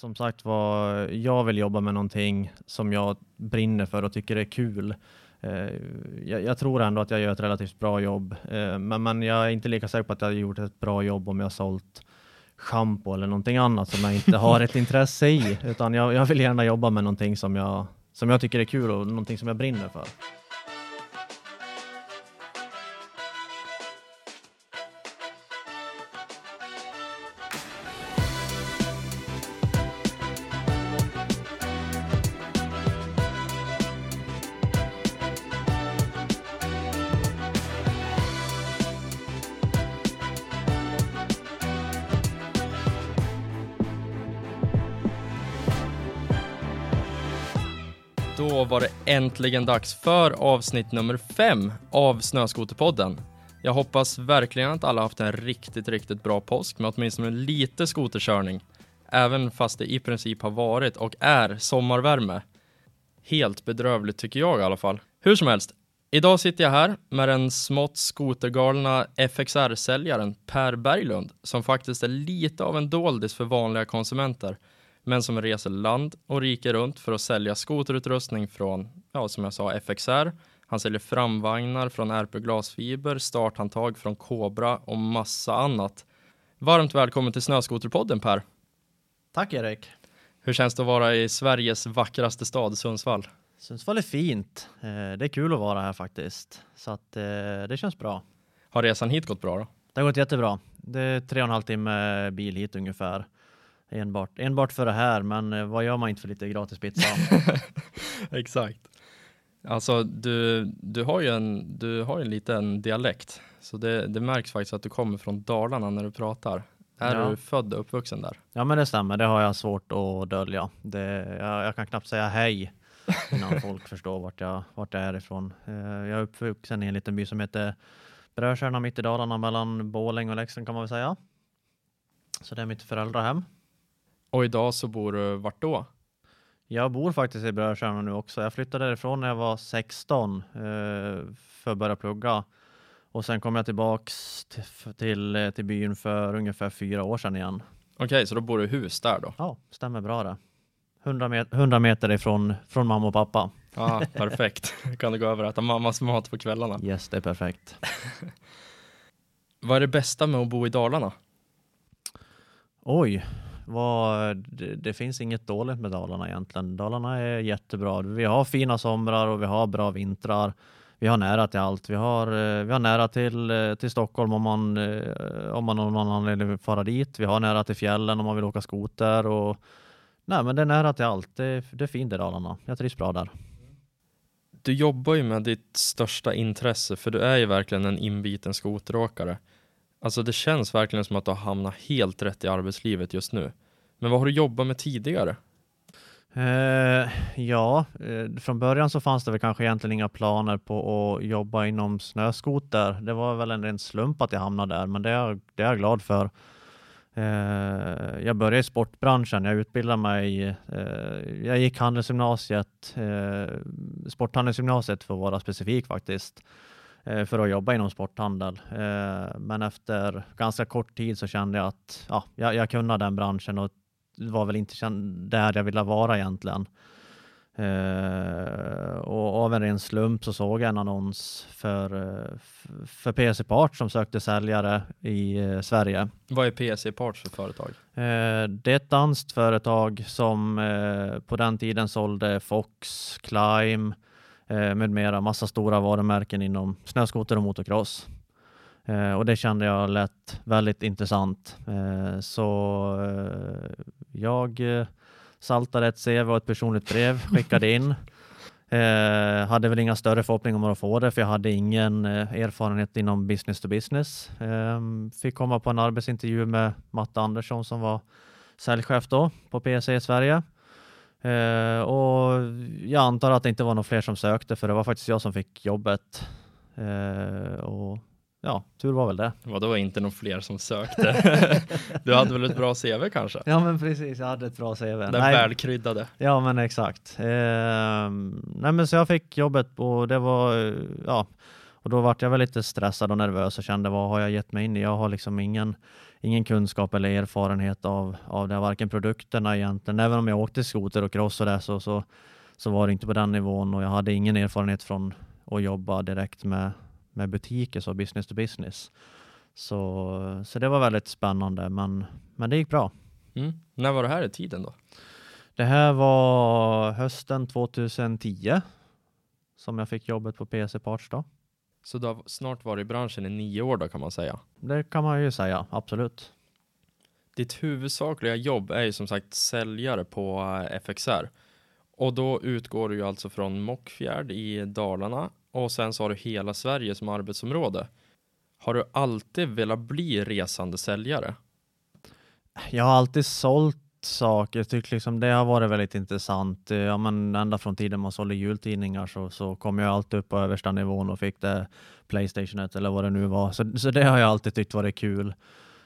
som sagt var, jag vill jobba med någonting som jag brinner för och tycker är kul. Eh, jag, jag, tror ändå att jag gör ett relativt bra jobb, eh, men, men jag är inte lika säker på att jag har gjort ett bra jobb om jag har sålt schampo eller någonting annat som jag inte har ett intresse i, utan jag, jag vill gärna jobba med någonting som jag, som jag tycker är kul och någonting som jag brinner för. Äntligen dags för avsnitt nummer fem av Snöskoterpodden. Jag hoppas verkligen att alla haft en riktigt, riktigt bra påsk med åtminstone lite skoterkörning. Även fast det i princip har varit och är sommarvärme. Helt bedrövligt tycker jag i alla fall. Hur som helst, idag sitter jag här med den smått skotergalna FXR-säljaren Per Berglund som faktiskt är lite av en doldis för vanliga konsumenter men som reser land och rike runt för att sälja skoterutrustning från, ja, som jag sa, FXR. Han säljer framvagnar från RP Glasfiber, starthandtag från Cobra och massa annat. Varmt välkommen till Snöskoterpodden Per. Tack Erik. Hur känns det att vara i Sveriges vackraste stad, Sundsvall? Sundsvall är fint. Eh, det är kul att vara här faktiskt, så att eh, det känns bra. Har resan hit gått bra då? Det har gått jättebra. Det är tre och en halv timme bil hit ungefär enbart, enbart för det här, men eh, vad gör man inte för lite gratis pizza? Exakt. Alltså, du, du har ju en, du har en liten dialekt, så det, det märks faktiskt att du kommer från Dalarna när du pratar. Är ja. du född och uppvuxen där? Ja, men det stämmer. Det har jag svårt att dölja. Det, jag, jag kan knappt säga hej innan folk förstår vart jag, vart jag är ifrån. Eh, jag är uppvuxen i en liten by som heter Brödkärna mitt i Dalarna mellan Båläng och Leksand kan man väl säga. Så det är mitt föräldrahem. Och idag så bor du vart då? Jag bor faktiskt i Brödkärna nu också. Jag flyttade därifrån när jag var 16 eh, för att börja plugga. Och sen kom jag tillbaks till, till, eh, till byn för ungefär fyra år sedan igen. Okej, okay, så då bor du i hus där då? Ja, stämmer bra det. 100, met 100 meter ifrån från mamma och pappa. Ja, perfekt. kan du gå över och äta mammas mat på kvällarna? Yes, det är perfekt. Vad är det bästa med att bo i Dalarna? Oj, vad, det, det, finns inget dåligt med Dalarna egentligen. Dalarna är jättebra. Vi har fina somrar och vi har bra vintrar. Vi har nära till allt. Vi har, eh, vi har nära till, eh, till Stockholm om man, eh, om man av någon anledning vill fara dit. Vi har nära till fjällen om man vill åka skoter. Och, nej, men det är nära till allt. Det, det är fint i Dalarna. Jag trivs bra där. Du jobbar ju med ditt största intresse, för du är ju verkligen en inbiten skoteråkare. Alltså det känns verkligen som att du har hamnat helt rätt i arbetslivet just nu. Men vad har du jobbat med tidigare? Eh, ja, eh, från början så fanns det väl kanske egentligen inga planer på att jobba inom snöskoter. Det var väl en ren slump att jag hamnade där, men det är, det är jag glad för. Eh, jag började i sportbranschen. Jag utbildade mig. Eh, jag gick handelsgymnasiet, eh, sporthandelsgymnasiet för att vara specifik faktiskt. Eh, för att jobba inom sporthandel. Eh, men efter ganska kort tid så kände jag att ja, jag, jag kunde den branschen och var väl inte där jag ville vara egentligen. Uh, och av en ren slump så såg jag en annons för, för PC Parts som sökte säljare i Sverige. Vad är PC Parts för företag? det är ett danskt företag som på den tiden sålde Fox, Climb, Eh, med mera, massa stora varumärken inom snöskoter och motocross. Eh, och det kände jag lät väldigt intressant. Eh, så jag saltade ett CV och ett personligt brev, skickade in. Eh, hade väl inga större förhoppningar om att få det, för jag hade ingen eh, erfarenhet inom business to business. Eh, fick komma på en arbetsintervju med Matte Andersson som var säljchef då på i Sverige. Uh, och jag antar att det inte var några fler som sökte för det var faktiskt jag som fick jobbet. Uh, och ja, tur var väl det. Vadå inte några fler som sökte? du hade väl ett bra CV kanske? Ja men precis, jag hade ett bra CV. Den nej, välkryddade. Ja men exakt. Uh, nej men så jag fick jobbet och det var, ja, och då vart jag väl lite stressad och nervös och kände vad har jag gett mig in i? Jag har liksom ingen ingen kunskap eller erfarenhet av, av det, varken produkterna egentligen. Även om jag åkte skoter och cross och det så, så, så var det inte på den nivån och jag hade ingen erfarenhet från att jobba direkt med, med butiker, så business to business. Så, så det var väldigt spännande, men, men det gick bra. Mm. När var det här i tiden då? Det här var hösten 2010 som jag fick jobbet på PC Parts då. Så du har snart varit i branschen i nio år då kan man säga. Det kan man ju säga, absolut. Ditt huvudsakliga jobb är ju som sagt säljare på eh, FXR. Och då utgår du ju alltså från Mockfjärd i Dalarna och sen så har du hela Sverige som arbetsområde. Har du alltid velat bli resande säljare? Jag har alltid sålt sak. Jag tycker liksom det har varit väldigt intressant. Eh, ja, men ända från tiden man sålde jultidningar så, så kom jag alltid upp på översta nivån och fick det Playstationet eller vad det nu var. Så, så det har jag alltid tyckt varit kul.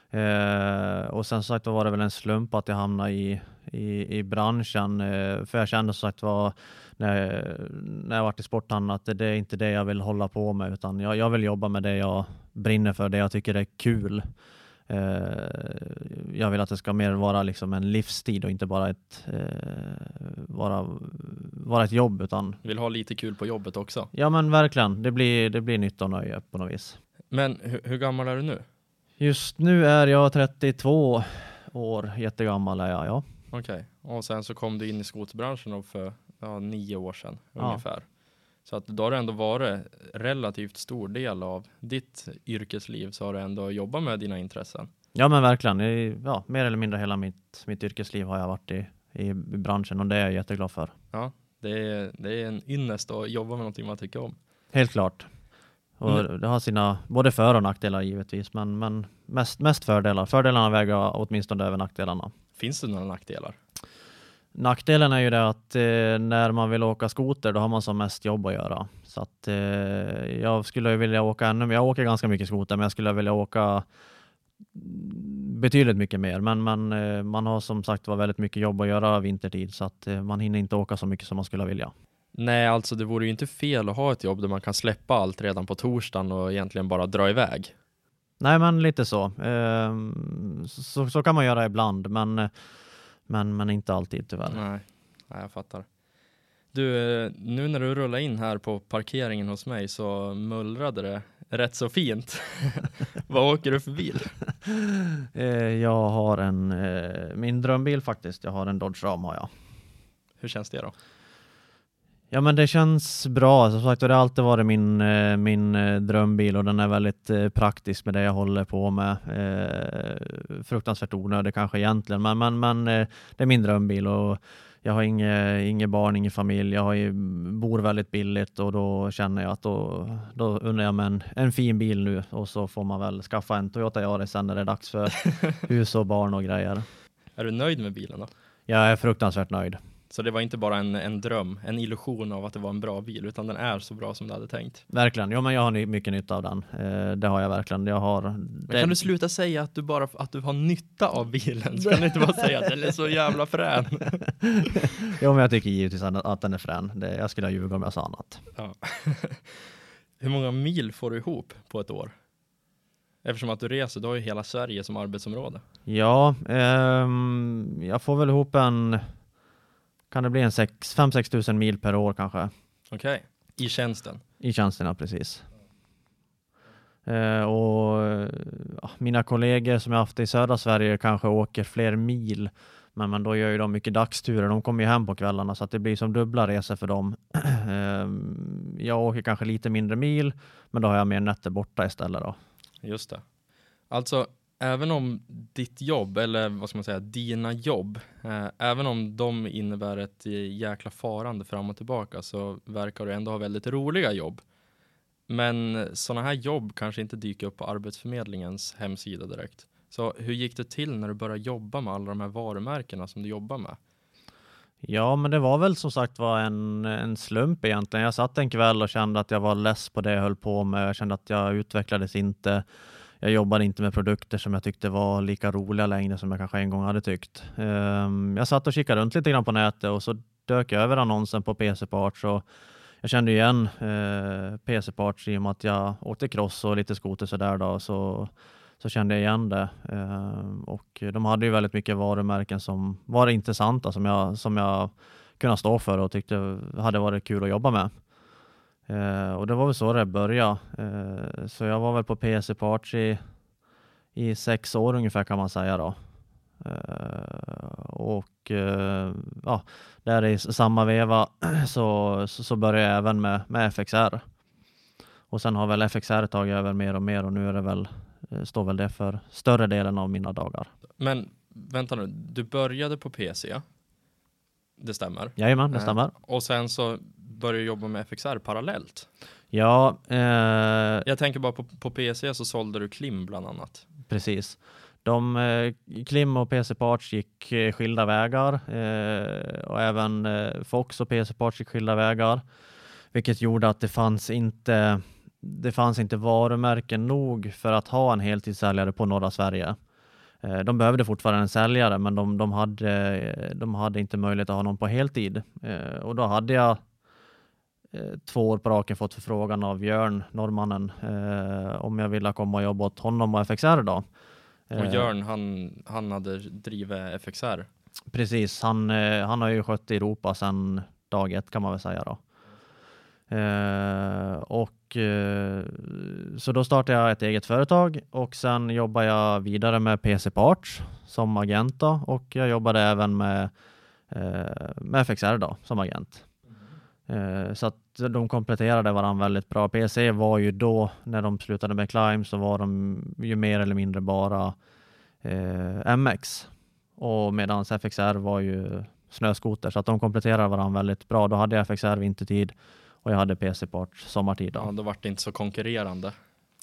Eh, och sen sagt var det väl en slump att jag hamnade i, i, i branschen. Eh, för jag kände som sagt var när, när jag varit i sporthandeln att det, det, är inte det jag vill hålla på med utan jag, jag vill jobba med det jag brinner för, det jag tycker är kul. Eh, jag vill att det ska mer vara liksom en livstid och inte bara ett, eh, vara, vara ett jobb. Utan... Vill ha lite kul på jobbet också? Ja men verkligen, det blir, det blir nytta och nöje på något vis. Men hur, hur gammal är du nu? Just nu är jag 32 år, jättegammal är jag, ja. Okej, okay. och sen så kom du in i skoterbranschen för ja, nio år sedan ja. Så att då har det ändå varit relativt stor del av ditt yrkesliv så har du ändå jobbat med dina intressen. Ja men verkligen, ja, mer eller mindre hela mitt, mitt yrkesliv har jag varit i, i branschen och det är jag jätteglad för. Ja, det är, det är en ynnest att jobba med någonting man tycker om. Helt klart. Och mm. Det har sina både för och nackdelar givetvis, men, men mest, mest fördelar. Fördelarna väger åtminstone över nackdelarna. Finns det några nackdelar? Nackdelen är ju det att eh, när man vill åka skoter då har man som mest jobb att göra. Så att eh, jag skulle vilja åka ännu. Jag åker ganska mycket skoter men jag skulle vilja åka betydligt mycket mer. Men, men eh, man har som sagt var väldigt mycket jobb att göra vintertid så att eh, man hinner inte åka så mycket som man skulle vilja. Nej, alltså det vore ju inte fel att ha ett jobb där man kan släppa allt redan på torsdagen och egentligen bara dra iväg. Nej, men lite så. Ehm, så, så kan man göra ibland, men men, men inte alltid tyvärr. Nej. Nej, jag fattar. Du, eh, nu när du rullar in här på parkeringen hos mig så mullrade det rätt så fint. Vad åker du för bil? Eh, jag har en, eh, min drömbil faktiskt. Jag har en Dodge Ram har jag. Hur känns det då? Ja men det känns bra. Som sagt, det har alltid varit min, eh, min eh, drömbil och den är väldigt eh, praktisk med det jag håller på med. fruktansvärt onödig kanske egentligen, men, men, men det är min drömbil och jag har inget, inget barn, ingen familj. Jag har, bor väldigt billigt och då känner jag att då, då undrar jag mig en, en fin bil nu och så får man väl skaffa en Toyota Yaris sen när det är dags för hus och barn och grejer. Är du nöjd med bilen då? Jag är fruktansvärt nöjd. Så det var inte bara en, en dröm, en illusion av att det var en bra bil, utan den är så bra som du hade tänkt. Verkligen, ja men jag har mycket nytta av den. Eh, det har jag verkligen. Jag har, det... Kan du sluta säga att du bara att du har nytta av bilen? Så kan du inte bara säga att den är så jävla frän. jo men jag tycker givetvis att, den är frän. Det, jag skulle ljuga om jag sa annat. Ja. Hur många mil får du ihop på ett år? Eftersom att du reser, du har ju hela Sverige som arbetsområde. Ja, ehm, jag får väl ihop en kan det bli en 5-6 tusen mil per år kanske. Okej, okay. i tjänsten? I tjänsten, ja precis. Eh, och ja, mina kollegor som jag haft i södra Sverige kanske åker fler mil. Men, men då gör ju de mycket dagsturer. De kommer ju hem på kvällarna så att det blir som dubbla resor för dem. Eh, jag åker kanske lite mindre mil, men då har jag mer nätter borta istället då. Just det. Alltså, även om ditt jobb, eller vad ska man säga, dina jobb, eh, även om de innebär ett eh, jäkla farande fram och tillbaka så verkar du ändå ha väldigt roliga jobb. Men sådana här jobb kanske inte dyker upp på Arbetsförmedlingens hemsida direkt. Så hur gick det till när du började jobba med alla de här varumärkena som du jobbar med? Ja, men det var väl som sagt var en, en slump egentligen. Jag satt en kväll och kände att jag var less på det jag höll på med. Jag kände att jag utvecklades inte jag jobbade inte med produkter som jag tyckte var lika roliga längre som jag kanske en gång hade tyckt. Ehm, jag satt och kikade runt lite grann på nätet och så dök jag över annonsen på PC Parts och jag kände igen eh, PC Parts i och med att jag åkte cross och lite skoter sådär då. Så, så kände jag igen det. Ehm, och de hade ju väldigt mycket varumärken som var intressanta som jag, som jag kunde stå för och tyckte hade varit kul att jobba med. Och det var väl så det började. Så jag var väl på PC Parts i, i sex år ungefär kan man säga då. Och ja, där i samma veva så, så började jag även med, med FXR. Och sen har väl FXR tagit över mer och mer och nu är det väl, står väl det för större delen av mina dagar. Men vänta nu, du började på PC. Det stämmer? Jajamän, det stämmer. Och sen så började jobba med FXR parallellt? Ja. Eh, jag tänker bara på, på PC så sålde du Klim bland annat. Precis. De, eh, Klim och PC Parts gick eh, skilda vägar eh, och även eh, Fox och PC Parts gick skilda vägar, vilket gjorde att det fanns inte det fanns inte varumärken nog för att ha en heltidssäljare på norra Sverige. Eh, de behövde fortfarande en säljare, men de, de, hade, de hade inte möjlighet att ha någon på heltid. Och då hade jag två år på raken fått förfrågan av Björn, norrmannen, om jag ville komma och jobba åt honom och FXR då. Och Björn, han, han hade drivit FXR? Precis, han, han har ju skött Europa sedan dag ett kan man väl säga då. Eh, och eh, så då startade jag ett eget företag och sen jobbade jag vidare med PC Parts som agent då, och jag jobbade även med, eh, med FXR då, som agent. Mm. Så att de kompletterade varandra väldigt bra. PC var ju då, när de slutade med Climb, så var de ju mer eller mindre bara eh, MX. Och medan FXR var ju snöskoter, så att de kompletterade varandra väldigt bra. Då hade jag FXR vintertid och jag hade PC-part sommartid. Då. Ja, då var det inte så konkurrerande.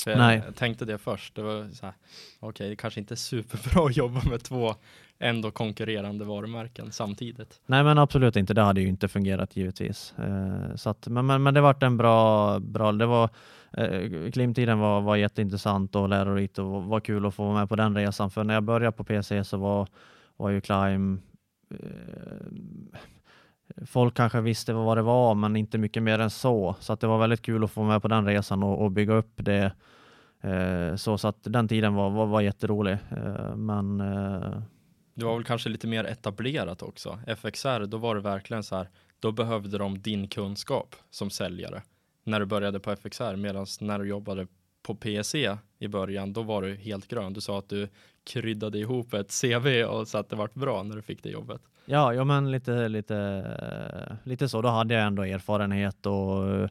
jag Nej. tänkte det först. Det var så här, okej, okay, det kanske inte är superbra att jobba med två ändå konkurrerande varumärken samtidigt. Nej, men absolut inte. Det hade ju inte fungerat givetvis. Eh, så att, men, men, men det vart en bra, bra det var eh, Klimtiden var, var jätteintressant och lärorikt och var kul att få vara med på den resan. För när jag började på PC så var, var ju Climb eh, folk kanske visste vad det var, men inte mycket mer än så. Så att det var väldigt kul att få med på den resan och, och bygga upp det. Eh, så, så att den tiden var, var, var jätterolig. Eh, men eh... Det var väl kanske lite mer etablerat också. FXR, då var det verkligen så här, då behövde de din kunskap som säljare när du började på FXR, medan när du jobbade på PSE i början, då var du helt grön. Du sa att du kryddade ihop ett CV och så att det vart bra när du fick det jobbet. Ja, ja men lite, lite, lite så. Då hade jag ändå erfarenhet och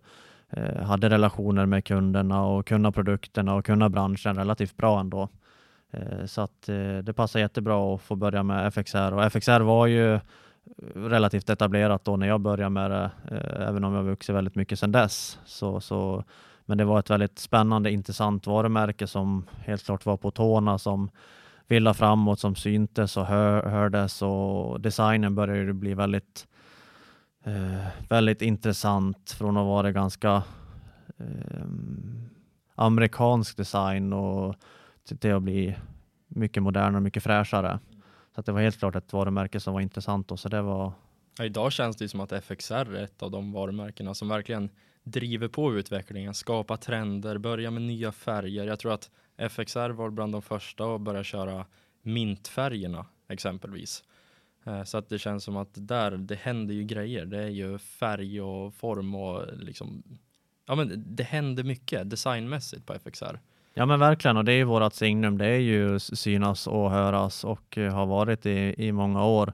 eh, hade relationer med kunderna och kunna produkterna och kunna branschen relativt bra ändå. Eh, så att eh, det passar jättebra att få börja med FXR och FXR var ju relativt etablerat då när jag började med det, eh, även om jag vuxit väldigt mycket sedan dess. Så, så, men det var ett väldigt spännande, intressant varumärke som helt klart var på tårna som ville framåt som syntes och hör, hördes. Och designen började bli väldigt, eh, väldigt intressant från att vara ganska eh, amerikansk design. Och till att bli mycket modernare och mycket fräschare. Så det var helt klart ett varumärke som var intressant Då, så det var Ja, idag känns det som att FXR är ett av de varumärkena som verkligen driver på utvecklingen, skapar trender, börjar med nya färger. Jag tror att FXR var bland de första att börja köra mintfärgerna exempelvis. Eh, så att det känns som att där, det händer ju grejer. Det är ju färg och form och liksom, ja men det händer mycket designmässigt på FXR. Ja men verkligen och det är ju vårt signum. Det är ju synas och höras och eh, har varit i, i många år.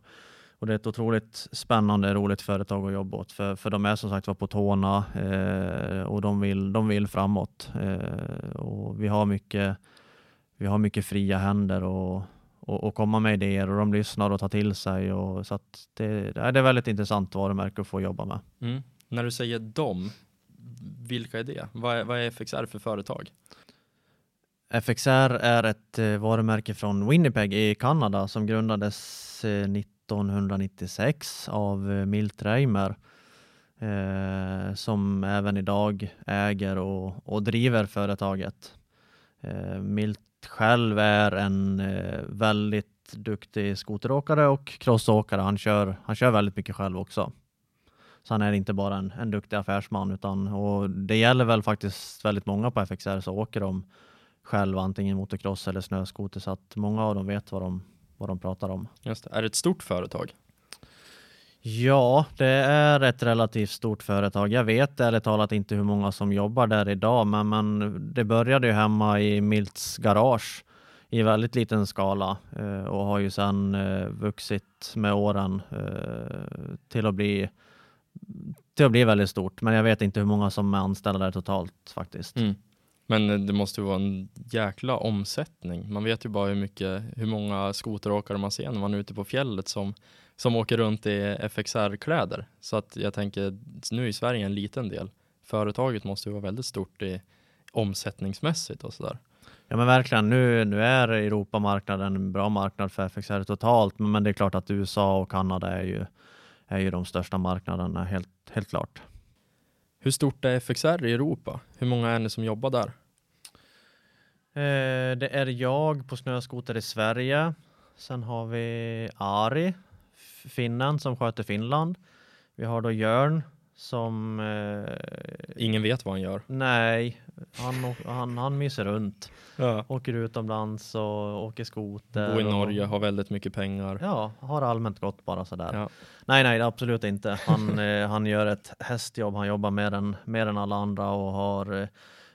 Och det är ett otroligt spännande, roligt företag att jobba åt. För, för de är som sagt var på tårna eh, och de vill, de vill framåt. Eh, och vi har mycket, vi har mycket fria händer och, och, och, komma med idéer och de lyssnar och tar till sig. Och, så att det, det är väldigt intressant varumärke att få jobba med. Mm. När du säger dem, vilka är det? Vad är, vad är FXR för företag? FXR är ett eh, varumärke från Winnipeg i Kanada som grundades eh, 1996 av eh, Milt Reimer eh, som även idag äger och, och driver företaget. Eh, Milt själv är en eh, väldigt duktig skoteråkare och crossåkare. Han kör, han kör väldigt mycket själv också. Så han är inte bara en, en duktig affärsman utan och det gäller väl faktiskt väldigt många på FXR så åker de själv, antingen motocross eller snöskoter, så att många av dem vet vad de, vad de pratar om. Just det. Är det ett stort företag? Ja, det är ett relativt stort företag. Jag vet ärligt talat inte hur många som jobbar där idag, men, men det började ju hemma i Milts garage i väldigt liten skala eh, och har ju sedan eh, vuxit med åren eh, till att bli till att bli väldigt stort. Men jag vet inte hur många som är anställda där totalt faktiskt. Mm. Men det måste ju vara en jäkla omsättning. Man vet ju bara hur mycket, hur många skoteråkare man ser när man är ute på fjället som, som åker runt i FXR-kläder. Så att jag tänker, nu är Sverige en liten del. Företaget måste ju vara väldigt stort i omsättningsmässigt och sådär. Ja men verkligen, nu, nu är Europamarknaden en bra marknad för FXR totalt, men, men det är klart att USA och Kanada är ju, är ju de största marknaderna, helt, helt klart. Hur stort är FXR i Europa? Hur många är ni som jobbar där? Eh, det är jag på snöskoter i Sverige. Sen har vi Ari, finnen som sköter Finland. Vi har då Jörn som... Eh, Ingen vet vad han gör. Nej, han, han, han myser runt. Ja. Åker utomlands och åker skoter. Bor i och- Norge, har väldigt mycket pengar. Ja, har allmänt gott bara sådär. Ja. Nej, nej, absolut inte. Han, eh, han gör ett hästjobb. Han jobbar mer än, mer än alla andra och har eh,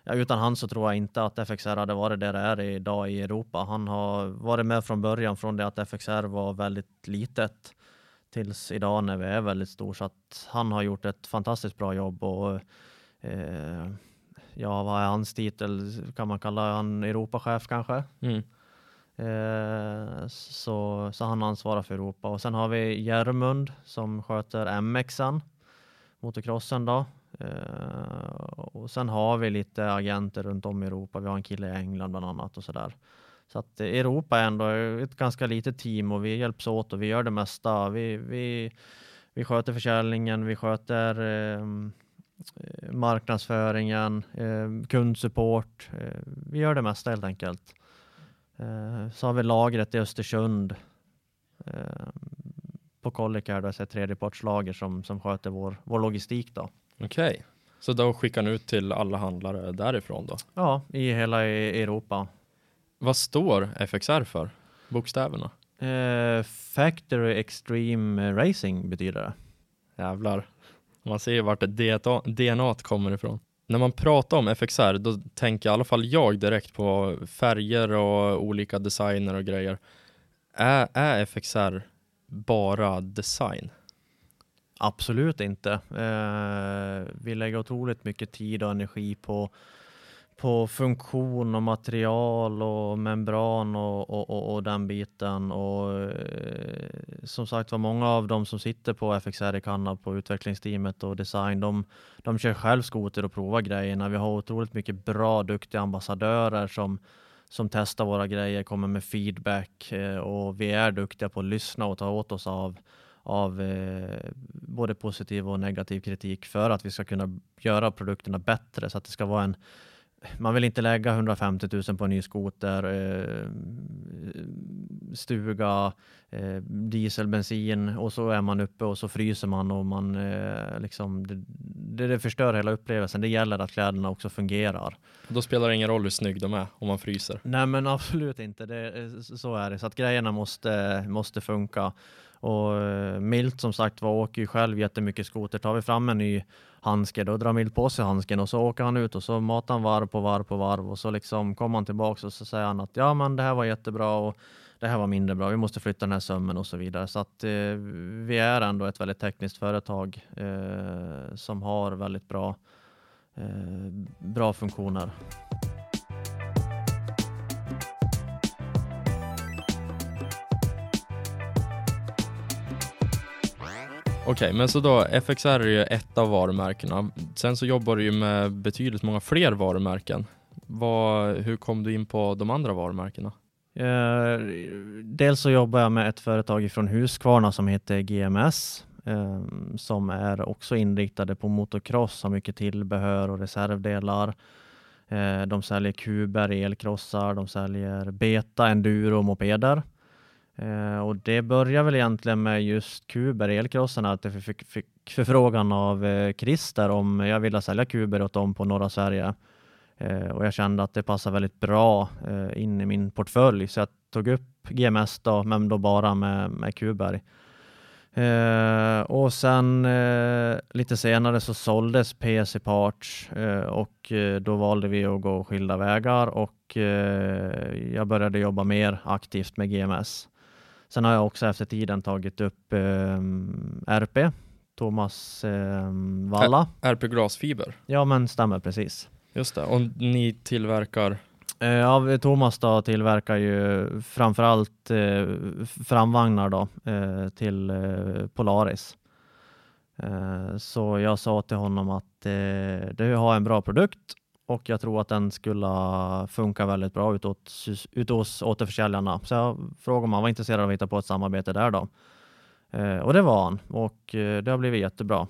Ja, utan han så tror jag inte att FXR hade varit där det är idag i Europa. Han har varit med från början, från det att FXR var väldigt litet tills idag när vi är väldigt stor. Så att han har gjort ett fantastiskt bra jobb och eh, ja, vad är hans titel? Kan man kalla han Europachef kanske? Mm. Eh, så, så han ansvarar för Europa. Och sen har vi Järmund som sköter MXen, motocrossen då. Eh, och sen har vi lite agenter runt om i Europa. Vi har en kille i England bland annat och sådär. Så att Europa är ändå ett ganska litet team och vi hjälps åt och vi gör det mesta. Vi, vi, vi sköter försäljningen, vi sköter eh, eh, marknadsföringen, eh, kundsupport. Eh, vi gör det mesta helt enkelt. Eh, så har vi lagret i Östersund eh, på Collicar, då, så ett tredjepartslager som, som sköter vår, vår logistik. Då. Okej, så då skickar ni ut till alla handlare därifrån då? Ja, i hela e- Europa. Vad står FXR för? Bokstäverna? Eh, Factory Extreme Racing betyder det. Jävlar. Man ser ju vart DNA kommer ifrån. När man pratar om FXR, då tänker i alla fall jag direkt på färger och olika designer och grejer. Är, är FXR bara design? Absolut inte. Eh, vi lägger otroligt mycket tid och energi på, på funktion och material och membran och, och, och, och den biten. Och, eh, som sagt var, många av dem som sitter på FXR i Kanada på utvecklingsteamet och design, de, de kör själv skoter och provar grejerna. Vi har otroligt mycket bra, duktiga ambassadörer som som testar våra grejer, kommer med feedback eh, och vi är duktiga på att lyssna och ta åt oss av av eh, både positiv och negativ kritik för att vi ska kunna göra produkterna bättre så att det ska vara en man vill inte lägga 150 000 på en ny skoter, eh, stuga, eh, diesel, bensin och så är man uppe och så fryser man och man eh, liksom, det, det förstör hela upplevelsen. Det gäller att kläderna också fungerar. Då spelar det ingen roll hur snygg de är om man fryser. Nej men absolut inte, det, så är det. Så att grejerna måste, måste funka. Och eh, Milt som sagt var åker ju själv jättemycket skoter. Tar vi fram en ny handske då drar Milt på sig handsken och så åker han ut och så matar han varv på varv på varv och så liksom kommer han tillbaks och så säger han att ja men det här var jättebra och det här var mindre bra. Vi måste flytta den här sömmen och så vidare. Så att eh, vi är ändå ett väldigt tekniskt företag eh, som har väldigt bra, eh, bra funktioner. Okej, men så då FXR är ju ett av varumärkena. Sen så jobbar du ju med betydligt många fler varumärken. Vad, hur kom du in på de andra varumärkena? Eh, dels så jobbar jag med ett företag från Huskvarna som heter GMS eh, som är också inriktade på motocross, har mycket tillbehör och reservdelar. Eh, de säljer kuber, elkrossar, de säljer beta, enduro och mopeder. Eh, och det börjar väl egentligen med just kuber, elkrossarna, att jag fick, fick förfrågan av eh, Christer om jag ville sälja kuber åt dem på norra Sverige. Eh, och jag kände att det passar väldigt bra eh, in i min portfölj så jag tog upp GMS då, men då bara med, med Kuber. Eh, och sen eh, lite senare så såldes PC Parts eh, och eh, då valde vi att gå skilda vägar och eh, jag började jobba mer aktivt med GMS. Sen har jag också efter tiden tagit upp eh, RP, Thomas Valla. RP Glasfiber? Ja men stämmer precis. Just det, och ni tillverkar? Eh, ja, Thomas då tillverkar ju framförallt eh, framvagnar då, eh, till eh, Polaris. Eh, så jag sa till honom att eh, du har en bra produkt och jag tror att den skulle funka väldigt bra utåt, ut hos återförsäljarna. Så jag frågade om han var intresserad av att hitta på ett samarbete där då. Eh, och det var han och eh, det har blivit jättebra.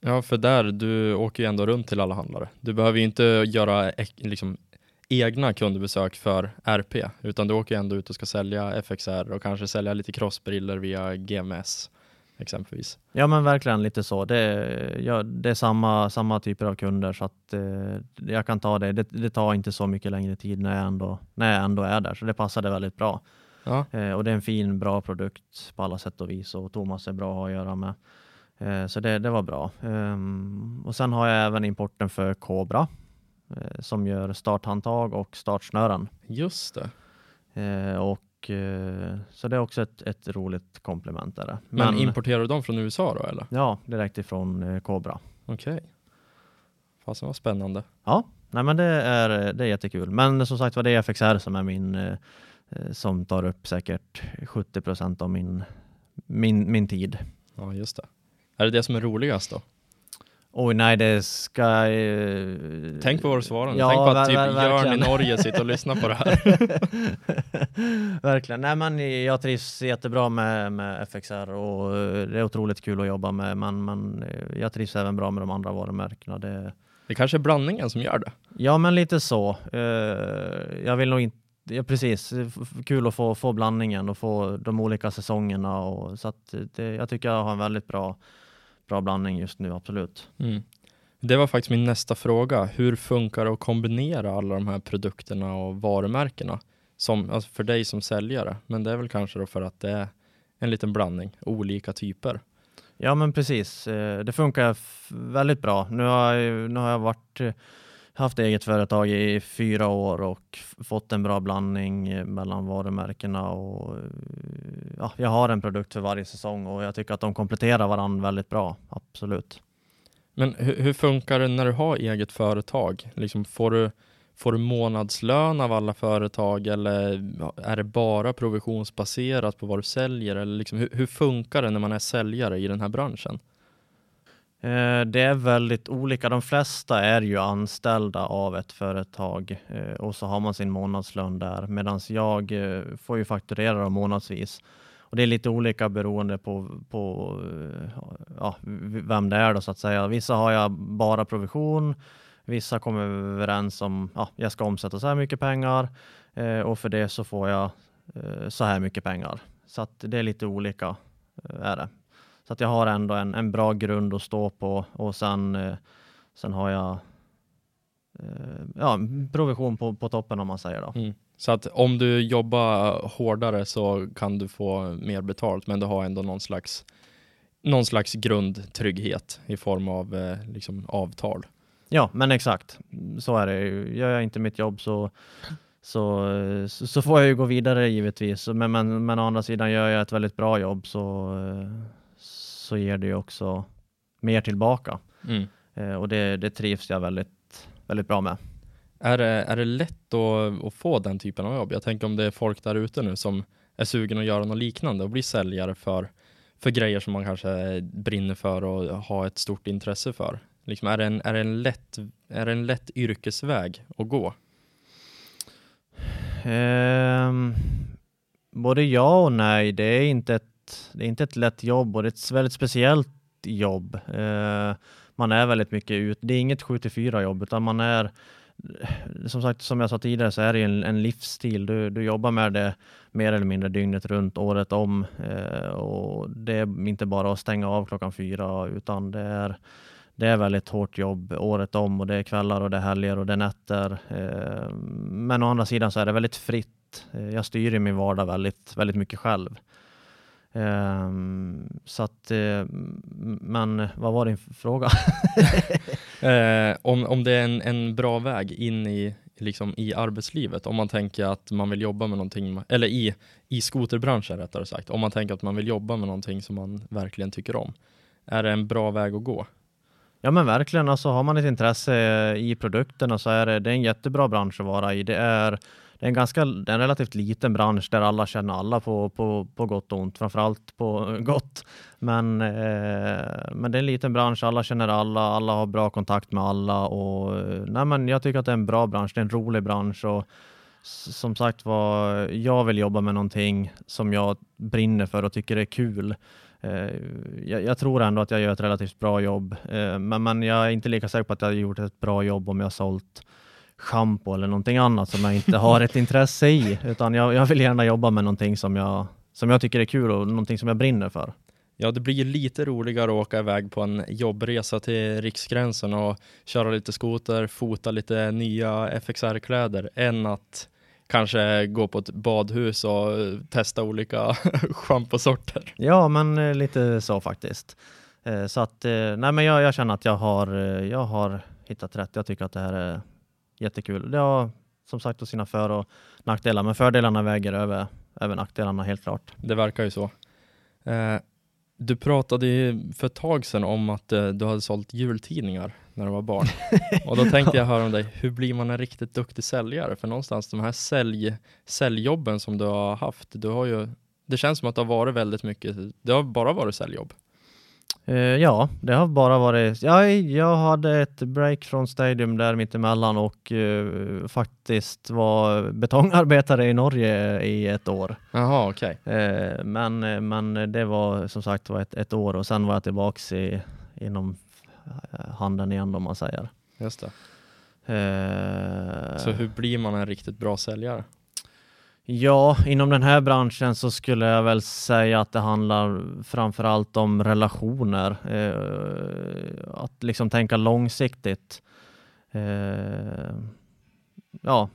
Ja, för där, du åker ju ändå runt till alla handlare. Du behöver ju inte göra liksom, egna kundbesök för RP, utan du åker ändå ut och ska sälja FXR och kanske sälja lite crossbriller via GMS exempelvis. Ja men verkligen lite så. Det, ja, det är samma, samma typer av kunder så att eh, jag kan ta det. det. det. tar inte så mycket längre tid när jag ändå, när jag ändå är där, så det passade väldigt bra. Ja. Eh, och det är en fin, bra produkt på alla sätt och vis och Thomas är bra att göra med. Eh, så det, det var bra. Um, och sen har jag även importen för Cobra eh, som gör starthandtag och startsnören. Just det. Eh, och, eh, så det är också ett, ett roligt komplement. Där. Men, Men importerar du dem från USA då eller? Ja, direkt ifrån eh, Cobra. Okej. Okay. Fasen vad spännande. Ja, nej men det är, det är jättekul. Men som sagt var det är FXR som är min eh, som tar upp säkert 70 procent av min, min, min tid. Ja, just det. Är det det som är roligast då? Oj nej, det ska... Uh... Tänk på vad du svarar ja, Tänk på att typ Jörn i Norge sitter och lyssnar på det här. verkligen. Nej men jag trivs jättebra med, med FXR och eh, det är otroligt kul att jobba med. Men, men eh, jag trivs även bra med de andra varumärkena. Det, det kanske är blandningen som gör det? Ja men lite så. Uh, jag vill nog inte Ja, precis. Kul att få, få blandningen och få de olika säsongerna. Och, så att det, jag tycker jag har en väldigt bra bra blandning just nu, absolut. Mm. Det var faktiskt min nästa fråga. Hur funkar det att kombinera alla de här produkterna och varumärkena som, alltså för dig som säljare? Men det är väl kanske då för att det är en liten blandning, olika typer. Ja, men precis. Eh, det funkar väldigt bra. Nu har jag, nu har jag varit haft eget företag i fyra år och fått en bra blandning eh, mellan varumärkena och eh, ja, jag har en produkt för varje säsong och jag tycker att de kompletterar varandra väldigt bra, absolut. Men hur, hur funkar det när du har eget företag? Liksom får, du, får du månadslön av alla företag eller är det bara provisionsbaserat på vad du säljer? Eller liksom, hur, hur funkar det när man är säljare i den här branschen? Eh, det är väldigt olika. De flesta är ju anställda av ett företag eh, och så har man sin månadslön där medan jag eh, får ju fakturera dem månadsvis. Och det är lite olika beroende på, på ja, vem det är då så att säga. Vissa har jag bara provision. Vissa kommer överens om ja, jag ska omsätta så här mycket pengar och för det så får jag så här mycket pengar. Så att det är lite olika är det. Så att jag har ändå en, en bra grund att stå på och sen, eh, sen har jag eh, ja, provision på, på toppen om man säger då. Mm. Så att om du jobbar hårdare så kan du få mer betalt men du har ändå någon slags någon slags grundtrygghet i form av eh, liksom avtal. Ja, men exakt. Så är det. Gör jag inte mitt jobb så, så, så får jag ju gå vidare givetvis. Men, men, men å andra sidan gör jag ett väldigt bra jobb så, så ger det ju också mer tillbaka. Mm. Eh, och det, det trivs jag väldigt, väldigt bra med. Är det, är det lätt att, att få den typen av jobb? Jag tänker om det är folk där ute nu som är sugen att göra något liknande och bli säljare för, för grejer som man kanske brinner för och har ett stort intresse för. Liksom, är, det en, är, det en lätt, är det en lätt yrkesväg att gå? Um, både ja och nej. Det är inte ett det är inte ett lätt jobb och det är ett väldigt speciellt jobb. Eh, man är väldigt mycket ut. Det är inget 7-4 jobb utan man är som sagt, som jag sa tidigare så är det en, en livsstil. Du, du jobbar med det mer eller mindre dygnet runt, året om. Eh, och det är inte bara att stänga av klockan fyra, utan det är, det är väldigt hårt jobb året om och det är kvällar och det är helger och det är nätter. Eh, men å andra sidan så är det väldigt fritt. Eh, jag styr i min vardag väldigt, väldigt mycket själv. Um, så att, uh, men vad var din fråga? uh, om, om det är en, en bra väg in i, liksom, i arbetslivet, om man tänker att man vill jobba med någonting, eller i, i skoterbranschen rättare sagt, om man tänker att man vill jobba med någonting som man verkligen tycker om. Är det en bra väg att gå? Ja men verkligen, alltså har man ett intresse i produkterna så är det, det är en jättebra bransch att vara i. Det är det är en ganska det är en relativt liten bransch där alla känner alla på, på, på gott och ont, framförallt på gott. Men, eh, men det är en liten bransch, alla känner alla, alla har bra kontakt med alla och eh, nej, men jag tycker att det är en bra bransch, det är en rolig bransch och som sagt var, jag vill jobba med någonting som jag brinner för och tycker är kul. Eh, jag, jag, tror ändå att jag gör ett relativt bra jobb, eh, men, men jag är inte lika säker på att jag har gjort ett bra jobb om jag har sålt schampo eller någonting annat som jag inte har ett intresse i, utan jag, jag vill gärna jobba med någonting som jag, som jag tycker är kul och någonting som jag brinner för. Ja, det blir lite roligare att åka iväg på en jobbresa till Riksgränsen och köra lite skoter, fota lite nya FXR-kläder än att kanske gå på ett badhus och testa olika schamposorter. Ja, men eh, lite så faktiskt. Eh, så att, eh, nej men jag, jag känner att jag har, jag har hittat rätt. Jag tycker att det här är jättekul. Det har som sagt sina för och nackdelar, men fördelarna väger över, över nackdelarna helt klart. Det verkar ju så. Eh, du pratade för ett tag sedan om att eh, du hade sålt jultidningar när du var barn. och då tänkte jag höra om dig, hur blir man en riktigt duktig säljare? För någonstans de här sälj, säljjobben som du har haft, du har ju, det känns som att det har varit väldigt mycket, det har bara varit säljjobb. Uh, ja, det har bara varit... Ja, jag hade ett break från Stadium där mittemellan och uh, faktiskt var betongarbetare i Norge i ett år. Jaha, okej. Okay. Uh, men, men det var som sagt var ett, ett år och sen var jag tillbaks i, inom handeln igen om man säger. Just det. Så hur blir man en riktigt bra säljare? Ja, inom den här branschen så skulle jag väl säga att det handlar framförallt om relationer. Eh, att liksom tänka långsiktigt. Eh, ja,